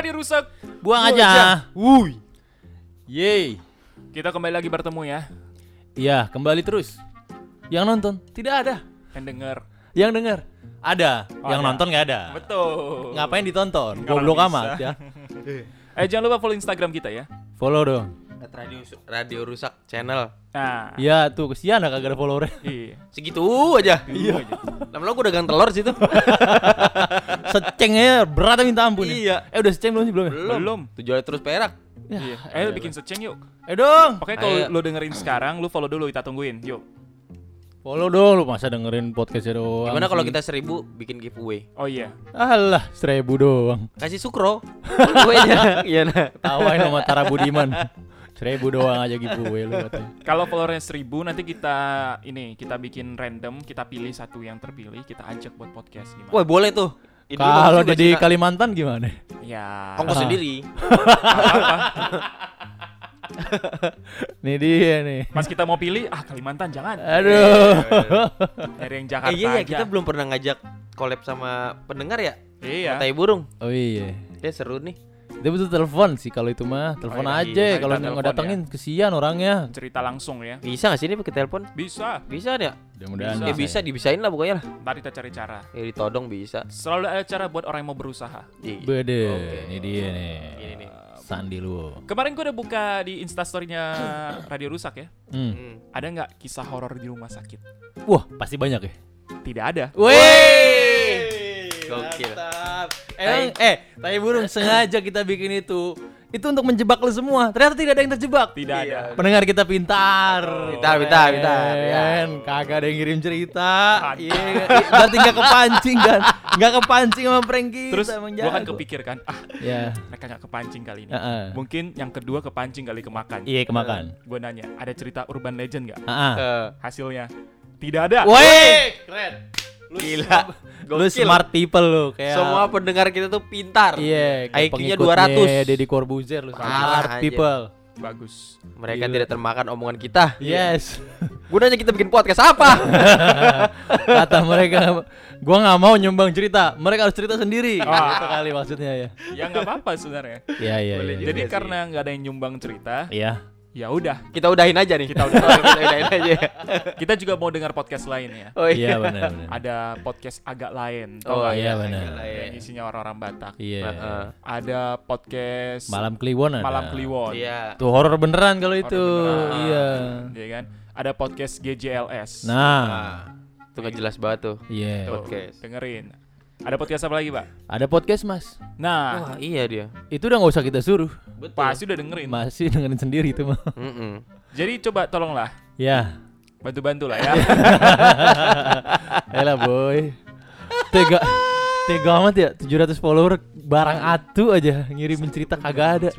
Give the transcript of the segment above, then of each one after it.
radio rusak. Buang Buang aja. Wuih. Yeay. Kita kembali lagi bertemu ya. Iya, kembali terus. Yang nonton tidak ada. Yang denger. Yang dengar ada. Oh, yang ada. nonton nggak ada. Betul. Ngapain ditonton? Goblok amat ya. Eh jangan lupa follow Instagram kita ya. Follow dong. At radio radio rusak channel. Nah. Iya tuh kesian lah kagak ada followernya. Iya. Segitu aja. Iya. aja. Lama-lama gue dagang telur situ. Secengnya berat minta ampun. ya. Iya. Eh udah seceng belum sih belum? ya? Belum. Tujuan terus perak. Iya. Eh bikin seceng yuk. Eh dong. Oke kalau lo dengerin sekarang, lu follow dulu kita tungguin. Yuk. Follow dong lu masa dengerin podcastnya doang. Gimana kalau kita seribu bikin giveaway? Oh iya. Alah, seribu doang. Kasih sukro. Giveaway-nya. Iya nah. Tawain sama Tara Budiman. Seribu doang aja giveaway lu. Kalau followernya 1000 nanti kita ini kita bikin random, kita pilih satu yang terpilih, kita ajak buat podcast gimana? Wah boleh tuh. Kalau jadi Cina. Kalimantan gimana? Ya. ongkos Ah. sendiri. Nih dia nih. Pas kita mau pilih, ah Kalimantan jangan. Aduh. Dari yang Eh Jakarta iya ya kita belum pernah ngajak collab sama pendengar ya. Iya. Tai burung. Oh iya. Dia seru nih. Dia butuh telepon sih kalau itu mah. Telepon iya, aja iya. kalau nggak datengin kesian orangnya. Cerita langsung ya. Bisa gak sih ini pakai telepon? Bisa. Bisa ya? Mudah-mudahan Ya bisa dibisain lah pokoknya lah. Ntar kita cari cara. Ya ditodong bisa. Selalu ada cara buat orang yang mau berusaha. Iya. Bede, Oke. ini dia nih. Ini nih. Sandi lu. Kemarin gue udah buka di instastorynya Radio Rusak ya. Hmm. Hmm. Ada nggak kisah horor di rumah sakit? Wah, pasti banyak ya. Tidak ada. Wih. Gokil. Emang, eh, tai burung sengaja kita bikin itu. Itu untuk menjebak lu semua. Ternyata tidak ada yang terjebak. Tidak ada. Pendengar kita pintar. Pintar, pintar, pintar, ya. Kagak ada yang ngirim cerita. Iya, berarti nggak kepancing kan? Nggak kepancing sama prank kita. Terus gue kan kepikir kan, ah Ya. mereka nggak kepancing kali ini. Heeh. Mungkin yang kedua kepancing kali kemakan. Iya, kemakan. Gue nanya, ada cerita urban legend nggak? Heeh. Eh, Hasilnya tidak ada. Woi, keren. Gila. Lu Gokil. smart people lu kayak Semua pendengar kita tuh pintar. Iya, kayak IQ-nya pengikutnya 200. Deddy Corbuzier lu smart people. Bagus. Mereka Gila. tidak termakan omongan kita. Yes. Gunanya kita bikin podcast apa? Kata mereka, gua nggak mau nyumbang cerita. Mereka harus cerita sendiri. Wah. Gitu kali maksudnya ya. Ya nggak apa-apa sebenarnya. Iya, iya, juga. Jadi sih. karena nggak ada yang nyumbang cerita, Iya. Ya udah. kita udahin aja nih. Kita udah. kita udahin aja. Kita juga mau dengar podcast lain ya. Oh Iya, benar benar. Ada podcast agak lain. Oh iya, benar. ya. Yang isinya orang-orang Batak. Iya. Heeh. Ada podcast Malam Kliwon ada. Malam Kliwon. Iya. Tuh horor beneran kalau itu. beneran. Iya. Iya kan? Ada podcast GJLS. Nah, Nah, itu nggak jelas banget tuh. iya. Tuh, podcast. Dengerin. Ada podcast apa lagi, Pak? Ada podcast, Mas. Nah, Wah, iya dia. Itu udah nggak usah kita suruh. Betul. pasti udah dengerin. Masih dengerin sendiri itu mah. Jadi coba tolonglah Ya. bantu-bantu lah ya. Elah boy. Tega Tega amat ya 700 follower barang atu aja ngirimin cerita kagak ada.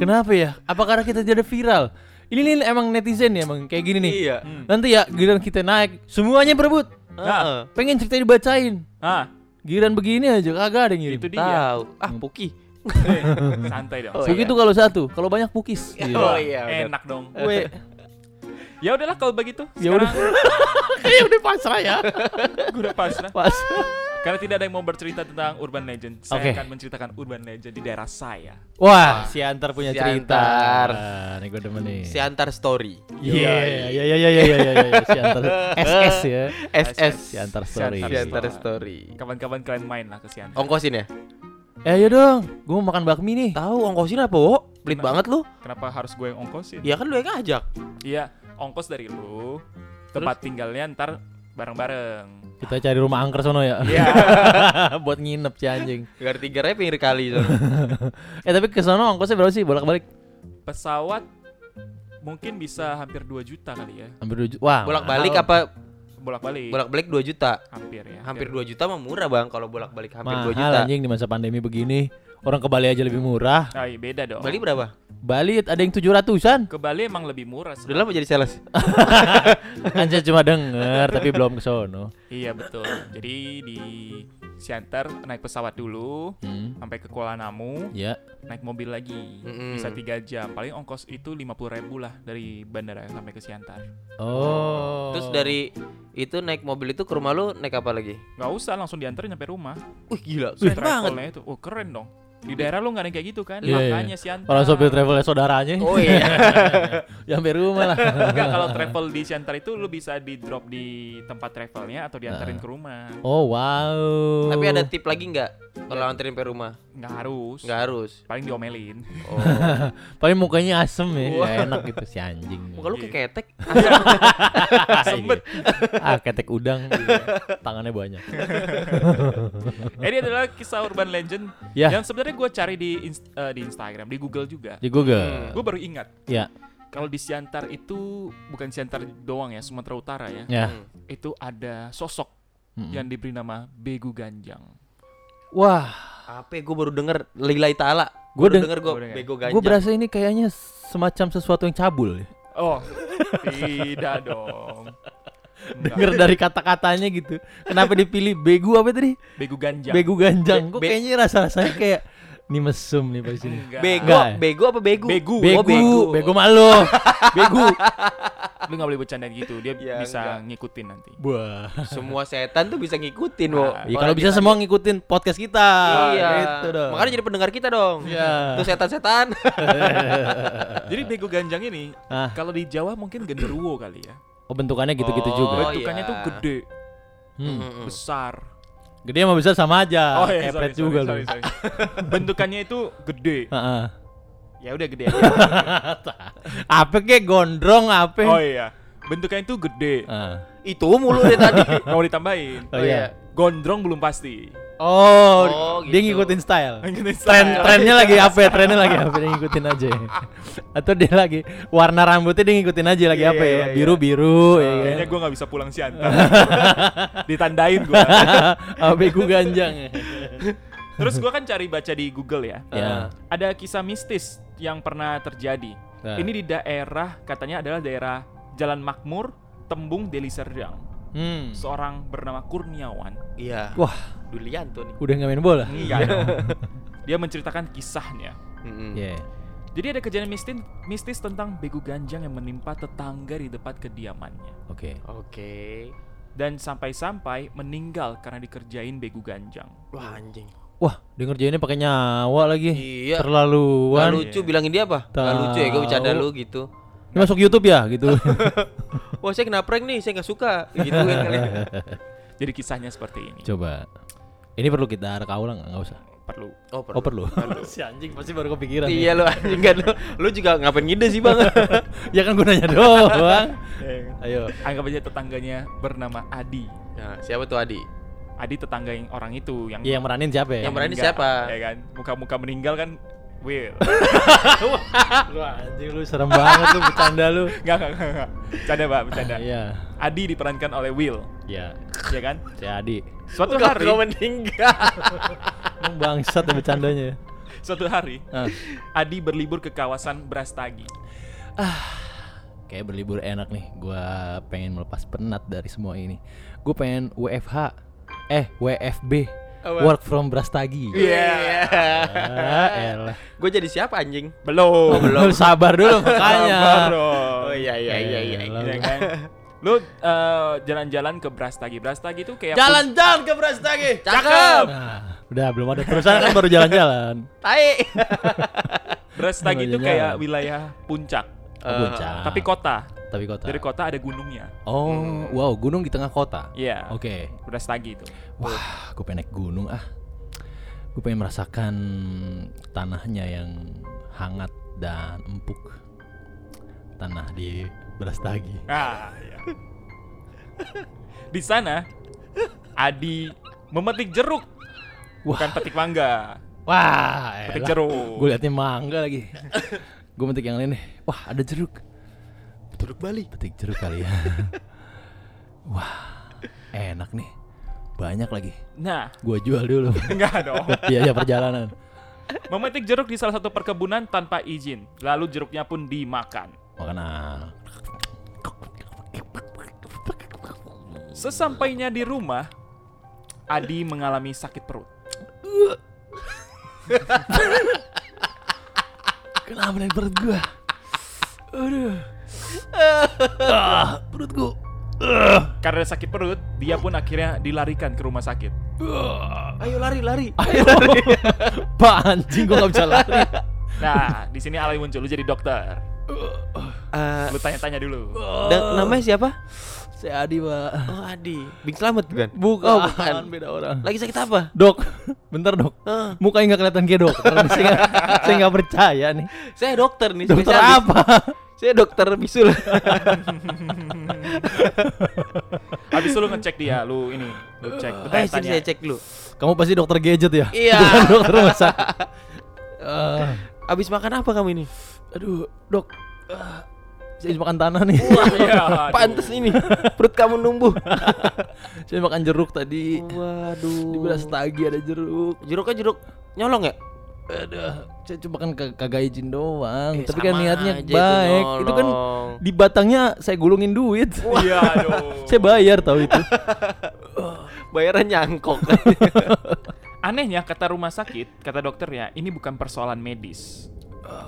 Kenapa ya? Apa karena kita jadi viral? Ini nih emang netizen ya emang kayak gini nih. Iya. Hmm. Nanti ya giliran kita naik semuanya berebut. Heeh. Pengen cerita dibacain. Ah, Giliran begini aja kagak ada yang ngirim. itu dia. Tahu. Ah, Puki. Eh, Santai dong. Oh, Begitu kalau satu, kalau banyak pukis. Iya. Oh iya. benar. Enak dong. Gue Ya udahlah kalau begitu. Ya udah. Sekarang kayak udah pasrah ya. gue udah pasrah. Pas. Karena tidak ada yang mau bercerita tentang urban legend. Saya Oke. akan menceritakan urban legend di daerah saya. Wah, si Antar punya Si cerita. Antar. Nah, nih gue demen nih. Si Antar Story. Iya, iya, iya, iya, iya, iya, iya, iya, si Antar SS ya. SS. Si Antar Story. Si Antar Story. Kapan-kapan kalian main lah ke Siantar. Ongkosin ya? Eh, ayo dong. Gue mau makan bakmi nih. Tahu ongkosin apa, Wo? Pelit banget lu. Kenapa harus gue yang ongkosin? Ya kan lu yang ngajak. Iya, ongkos dari lu. Tempat tinggalnya ntar bareng-bareng. Kita cari rumah angker sono ya. Iya. Buat nginep si anjing. Gar tiga rep pinggir kali so. Eh, tapi ke sono ongkosnya berapa sih bolak-balik? Pesawat mungkin bisa hampir 2 juta kali ya. Hampir 2 juta. Wah. Bolak-balik apa? Bolak-balik. Bolak-balik 2 juta. hampir ya. Hampir 2 juta mah murah, Bang, kalau bolak-balik hampir 2 Mahal juta. anjing di masa pandemi begini. Orang ke Bali aja lebih murah. Ah, iya, beda dong. Bali berapa? Bali ada yang 700-an. Ke Bali emang lebih murah. Udah sebenarnya. lama jadi sales. kan saya cuma denger tapi belum ke sono. Iya betul. Jadi di Siantar naik pesawat dulu Hmm. sampai ke Kuala Namu, Ya. naik mobil lagi. Mm-mm. Bisa tiga jam. Paling ongkos itu 50.000 ribu lah dari bandara sampai ke Siantar. Oh. Terus dari itu naik mobil itu ke rumah lu naik apa lagi? Nggak usah langsung diantar nyampe rumah. Wih gila, keren banget. Itu, oh keren dong. Di daerah lu nggak ada yang kayak gitu kan? Iya, iya. Makanya Siantar. Kalau sopir travelnya saudaranya. Oh iya. ya sampai rumah lah. Enggak, kalau travel di Siantar itu lu bisa di drop di tempat travelnya atau diantarin ke rumah. Oh wow. Tapi ada tip lagi nggak kalau anterin ke rumah? Nggak harus. Nggak harus. Paling diomelin. Oh. paling mukanya asem ya. Ya, enak gitu si anjing. Muka lu kayak ketek. Sembet. ah, ketek udang. Tangannya banyak. Ini adalah kisah urban legend Ya. yang sebenarnya gue cari di ins- eh, di Instagram, di Google juga. Di Google. Gue baru ingat Ya. kalau di Siantar itu bukan Siantar doang ya, Sumatera Utara ya. Ya. Hmm. Itu ada sosok Mm-mm. yang diberi nama Begu Ganjang. Wah, Apa? Gue baru denger lillahi ta'ala. Gua Gue deng- denger gue bego ganja. gue berasa ini kayaknya semacam sesuatu yang cabul. ya. Oh, tidak dong. Denger dari kata-katanya gitu. Kenapa dipilih begu apa tadi? Begu Ganjang. Begu ganjang. Be- Kok kayaknya rasa-rasanya kayak ini mesum nih pas sini. Bego, Enggak. bego apa begu? Begu. Begu, Oh, bego. bego malu. begu. Lu gak boleh bercandain gitu, dia Ya, bisa enggak. ngikutin nanti. Wah. Semua setan tuh bisa ngikutin, Wo. Ya kalau bisa semua ngikutin podcast kita. Iya. Gitu dong. Makanya jadi pendengar kita dong. Iya. Tuh setan-setan. Jadi Begu Ganjang ini Ah. kalau di Jawa mungkin genderuwo kali ya. Oh bentukannya gitu-gitu Oh, juga. Bentukannya iya. tuh gede, Hmm. Besar. Gede sama besar sama aja. Oh iya, sorry, juga sorry, sorry, sorry. Bentukannya itu gede. Heeh. Ya udah gede aja. apa kek gondrong apa? Oh iya. Bentukannya itu gede. Ah. Itu mulu dari tadi. Mau ditambahin. Oh, iya. Gondrong belum pasti. Oh, Oh, dia gitu. ngikutin style. Ngikutin Tren style. trennya lagi apa ya? Trennya lagi apa? Dia ngikutin aja. Atau dia lagi warna rambutnya dia ngikutin aja lagi Iya, apa iya, ya? iya, Biru biru ya kan. Kayaknya gue gak bisa pulang siantar. Ditandain gue. Oh, begu ganjang. Terus gue kan cari baca di Google ya. Ya. Ada kisah mistis yang pernah terjadi. Nah. Ini di daerah katanya adalah daerah Jalan Makmur, Tembung, Deli Serdang. Hmm. Seorang bernama Kurniawan. Iya. Wah, Dulianto nih. udah nggak main bola? Enggak dong. Dia menceritakan kisahnya. Mm-mm. Iya. Jadi ada kejadian mistis, mistis tentang begu ganjang yang menimpa tetangga di dekat kediamannya. Oke. Oke. Dan sampai-sampai meninggal karena dikerjain begu ganjang. Wah anjing. Wah, dia ngerjainnya pakai nyawa lagi. Iya. Gak Terlaluan. lucu bilangin dia apa? Gak Tahu. lucu ya gue bercanda lu gitu. Ini masuk YouTube ya gitu. Wah saya kena prank nih, saya gak suka. Gitu kan kali. Jadi kisahnya seperti ini. Coba. Ini perlu kita reka ulang nggak usah? Perlu. Oh Oh perlu. si anjing pasti baru kepikiran. Iya lu anjing kan lu. Lu juga ngapain ngide sih bang? ya kan gunanya doang. Ayo. Anggap aja tetangganya bernama Adi. Nah, siapa tuh Adi? Adi tetangga yang orang itu yang Iya yang meranin siapa ya? Yang meranin siapa? Ya kan, muka-muka meninggal kan Will. Lu anjing lu serem banget lu bercanda lu. Enggak, enggak, enggak. Bercanda, Pak, bercanda. Iya. Adi diperankan oleh Will, Iya. ya kan? Si Adi. Suatu Gak- hari, gak meninggal. Emang bangsat ya bercandanya. suatu hari, Ah. Adi berlibur ke kawasan Brastagi. Kayak berlibur enak nih. Gua pengen melepas penat dari semua ini. Gue pengen WFH. Eh, WFB. Apa? Work from Brastagi. Iya. Ah, elah. Gue jadi siapa anjing? Belum. Lu sabar dulu makanya. Sabar. Oh iya iya iya iya. Elah. Ya kan? Lu eh, jalan-jalan ke Brastagi. Brastagi itu kayak Jalan-jalan ke Brastagi. Cakep. Nah, udah belum ada terusan kan baru jalan-jalan. Tai. Brastagi itu kayak wilayah puncak, Oh, Eh, puncak. tapi kota. Tapi kota. Dari kota ada gunungnya. Oh, wow, gunung di tengah kota. Iya. Oke. Brastagi itu. Wah, gue pengen naik gunung ah. Gue pengen merasakan tanahnya yang hangat dan empuk. Tanah di Brastagi. Ah, iya. Di sana Adi memetik jeruk, bukan petik mangga. Wah, Petik jeruk. Gue liatnya mangga lagi. gue metik yang lain deh. Wah, ada jeruk. Jeruk Bali. Petik jeruk kali ya. Wah, enak nih. Banyak lagi. Nah, Gue jual dulu. enggak dong. Iya, ya perjalanan. Memetik jeruk di salah satu perkebunan tanpa izin, lalu jeruknya pun dimakan. Makan. Sesampainya di rumah, Adi mengalami sakit perut. Kenapa nih perut gua? Aduh. ah, perut gua. Karena sakit perut, dia pun akhirnya dilarikan ke rumah sakit. Ah. Ayo lari lari. Pak anjing gua gak bisa lari. Nah, di sini Alay muncul lu jadi dokter. Eh, Lu tanya-tanya dulu. dan namanya siapa? Saya Adi, Pak. Oh Adi. Bing Slamet kan? Bukan, Oh, bukan. beda orang. Lagi sakit apa? Dok, bentar dok. Eh, Mukanya nggak kelihatan kayak dokter. saya nggak percaya nih. saya dokter nih. Dokter spesialis. apa? Saya dokter bisul. Habis itu lu ngecek dia, lu ini, lu cek, lu Eh, sini saya cek dulu. Kamu pasti dokter gadget ya? Iya. Bukan dokter rumah sakit. Eh, Abis makan apa kamu ini? aduh, dok. Eh, saya habis makan tanah nih. Iya, aduh. Pantes ini. Perut kamu numbuh. saya makan jeruk tadi. Waduh. Di belas tagi ada jeruk. Jeruknya jeruk nyolong ya? Aduh, saya cuma kan kag- kagak izin doang. Eh, Tapi kan niatnya aja itu baik. Itu, kan di batangnya saya gulungin duit. Iya, aduh. saya bayar tahu itu. Bayaran nyangkok. Anehnya kata rumah sakit, kata dokter ya, ini bukan persoalan medis.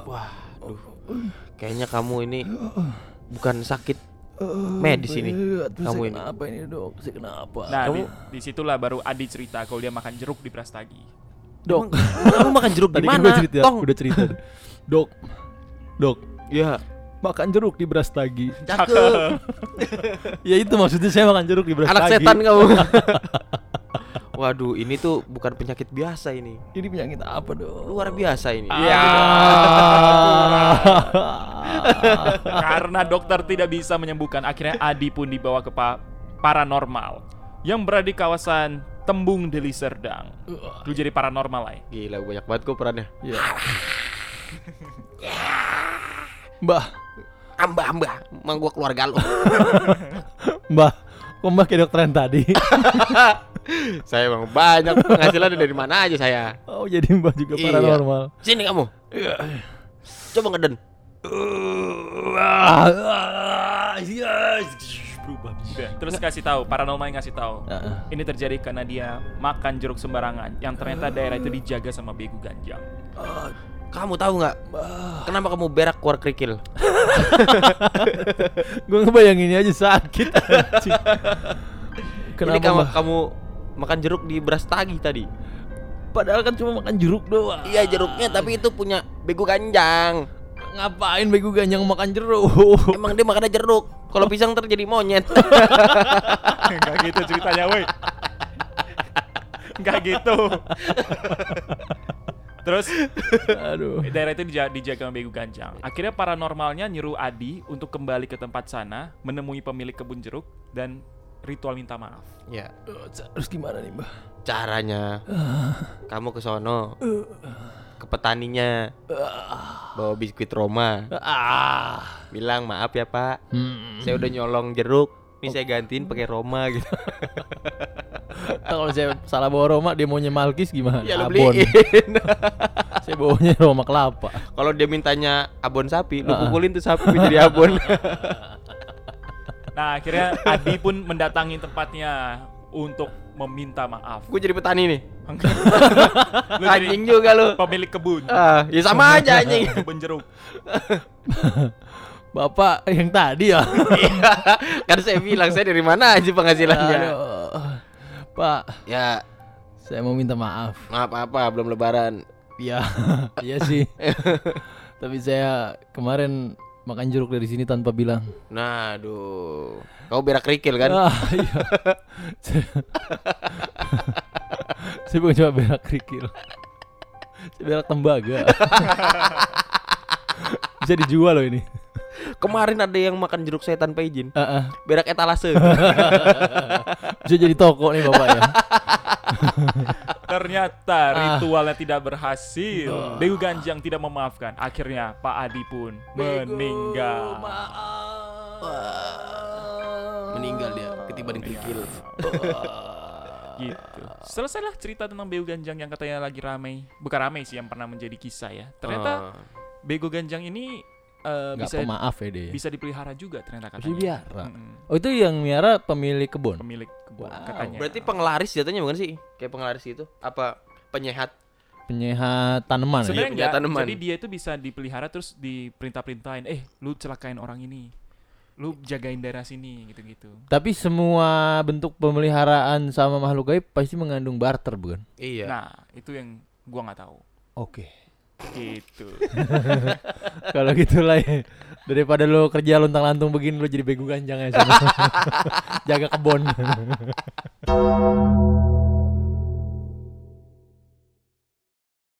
Wah, aduh. Kayaknya kamu ini bukan sakit medis ini. Aduh, Kamu ini. Kenapa ini dok? Saya kenapa? Nah, Kamu- di, di situlah baru Adi cerita kalau dia makan jeruk di Brastagi. Dok. Emang kamu makan jeruk di Tadi kan mana? gue cerita, Tong. udah cerita. dok, dok, Ya. makan jeruk di Brastagi. Cakep. ya itu maksudnya saya makan jeruk di Brastagi. Anak setan kamu. Waduh, ini tuh bukan penyakit biasa ini. Ini penyakit apa dok? Luar biasa ini. Iya. Ah. Karena dokter tidak bisa menyembuhkan, akhirnya Adi pun dibawa ke pa- paranormal yang berada di kawasan Tembung Deli Serdang. Lu jadi paranormal lah ya. Gila, banyak banget kok perannya. Ya. Mbah, Ambah, ambah, emang gua keluarga lo. mbah, kok mbah kayak dokter yang tadi? saya emang banyak penghasilan dari mana aja saya. Oh jadi mbah juga Iya. paranormal. Sini kamu. Coba ngeden. Berubah. Udah, Terus kasih tahu, paranormal yang ngasih tahu. Heeh. Ini terjadi karena dia makan jeruk sembarangan yang ternyata daerah itu dijaga sama begu ganjang. Kamu tahu nggak? Kenapa kamu berak keluar kerikil? Gue ngebayanginnya aja sakit. anjing. Ini Kenapa kamu, kamu makan jeruk di beras tagi tadi. Padahal kan cuma makan jeruk doang. Iya jeruknya, tapi itu punya bego ganjang. Ngapain bego ganjang makan jeruk? Emang dia makannya jeruk. Kalau pisang terjadi monyet. Enggak gitu ceritanya, woi. Enggak gitu. Terus Aduh. daerah itu dija- dijaga sama begu ganjang. Akhirnya paranormalnya nyuruh Adi untuk kembali ke tempat sana, menemui pemilik kebun jeruk dan ritual minta maaf. ya, Terus gimana nih mbah? caranya kamu ke sono ke petaninya bawa biskuit Roma Ah. bilang maaf ya pak Hmm. saya udah nyolong jeruk ini saya gantiin pakai Roma gitu kalau saya salah bawa Roma dia maunya Malkis gimana? ya Abon. saya bawanya Roma kelapa. kalau dia mintanya abon sapi lu pukulin tuh sapi jadi abon Nah, akhirnya Adi pun mendatangi tempatnya untuk meminta maaf. gue jadi petani nih Lu anjing juga lu pemilik kebun. ah ya sama aja anjing Kebun jeruk. Bapak yang tadi ya. Iya, kan saya bilang saya dari mana aja penghasilannya Aduh. Pak, ya saya mau minta maaf. maaf apa belum lebaran Iya, iya sih. Tapi saya kemarin makan jeruk dari sini tanpa bilang. nah aduh kau berak kerikil kan Ah, iya. Saya, bukan cuma berak kerikil. Saya berak tembaga. Bisa dijual loh ini. Kemarin ada yang makan jeruk saya tanpa izin. Ah, ah. Berak etalase. Bisa jadi toko nih bapak ya. Ternyata Ah. ritualnya tidak berhasil. Begu Ganjang tidak memaafkan. Akhirnya Pak Adi pun meninggal. Meninggal dia ketiban kerikil. Gitu. Selesailah cerita tentang Begu Ganjang yang katanya lagi ramai. Bukan ramai sih yang pernah menjadi kisah ya. Ternyata Ah. Bego Ganjang ini eh, Nggak bisa pemaaf ya dia. bisa dipelihara juga ternyata Bisa katanya. dipelihara? Mm-mm. Oh itu yang miara pemilik kebun. Pemilik kebun Wow. katanya. Berarti penglaris jatuhnya bukan sih? Kayak penglaris gitu? Apa penyehat? Penyehat tanaman ya. Sebenarnya punya enggak. tanaman. Jadi dia itu bisa dipelihara terus diperintah-perintahin, "Eh, lu celakain orang ini." Lu jagain daerah sini gitu-gitu. Tapi semua bentuk pemeliharaan sama makhluk gaib pasti mengandung barter, bukan? Iya. Nah, itu yang gua nggak tahu. Oke. Gitu. Kalau gitu lah ya. Daripada lo kerja lontang lantung begini lo jadi bego ganjang ya sana. Jaga kebon.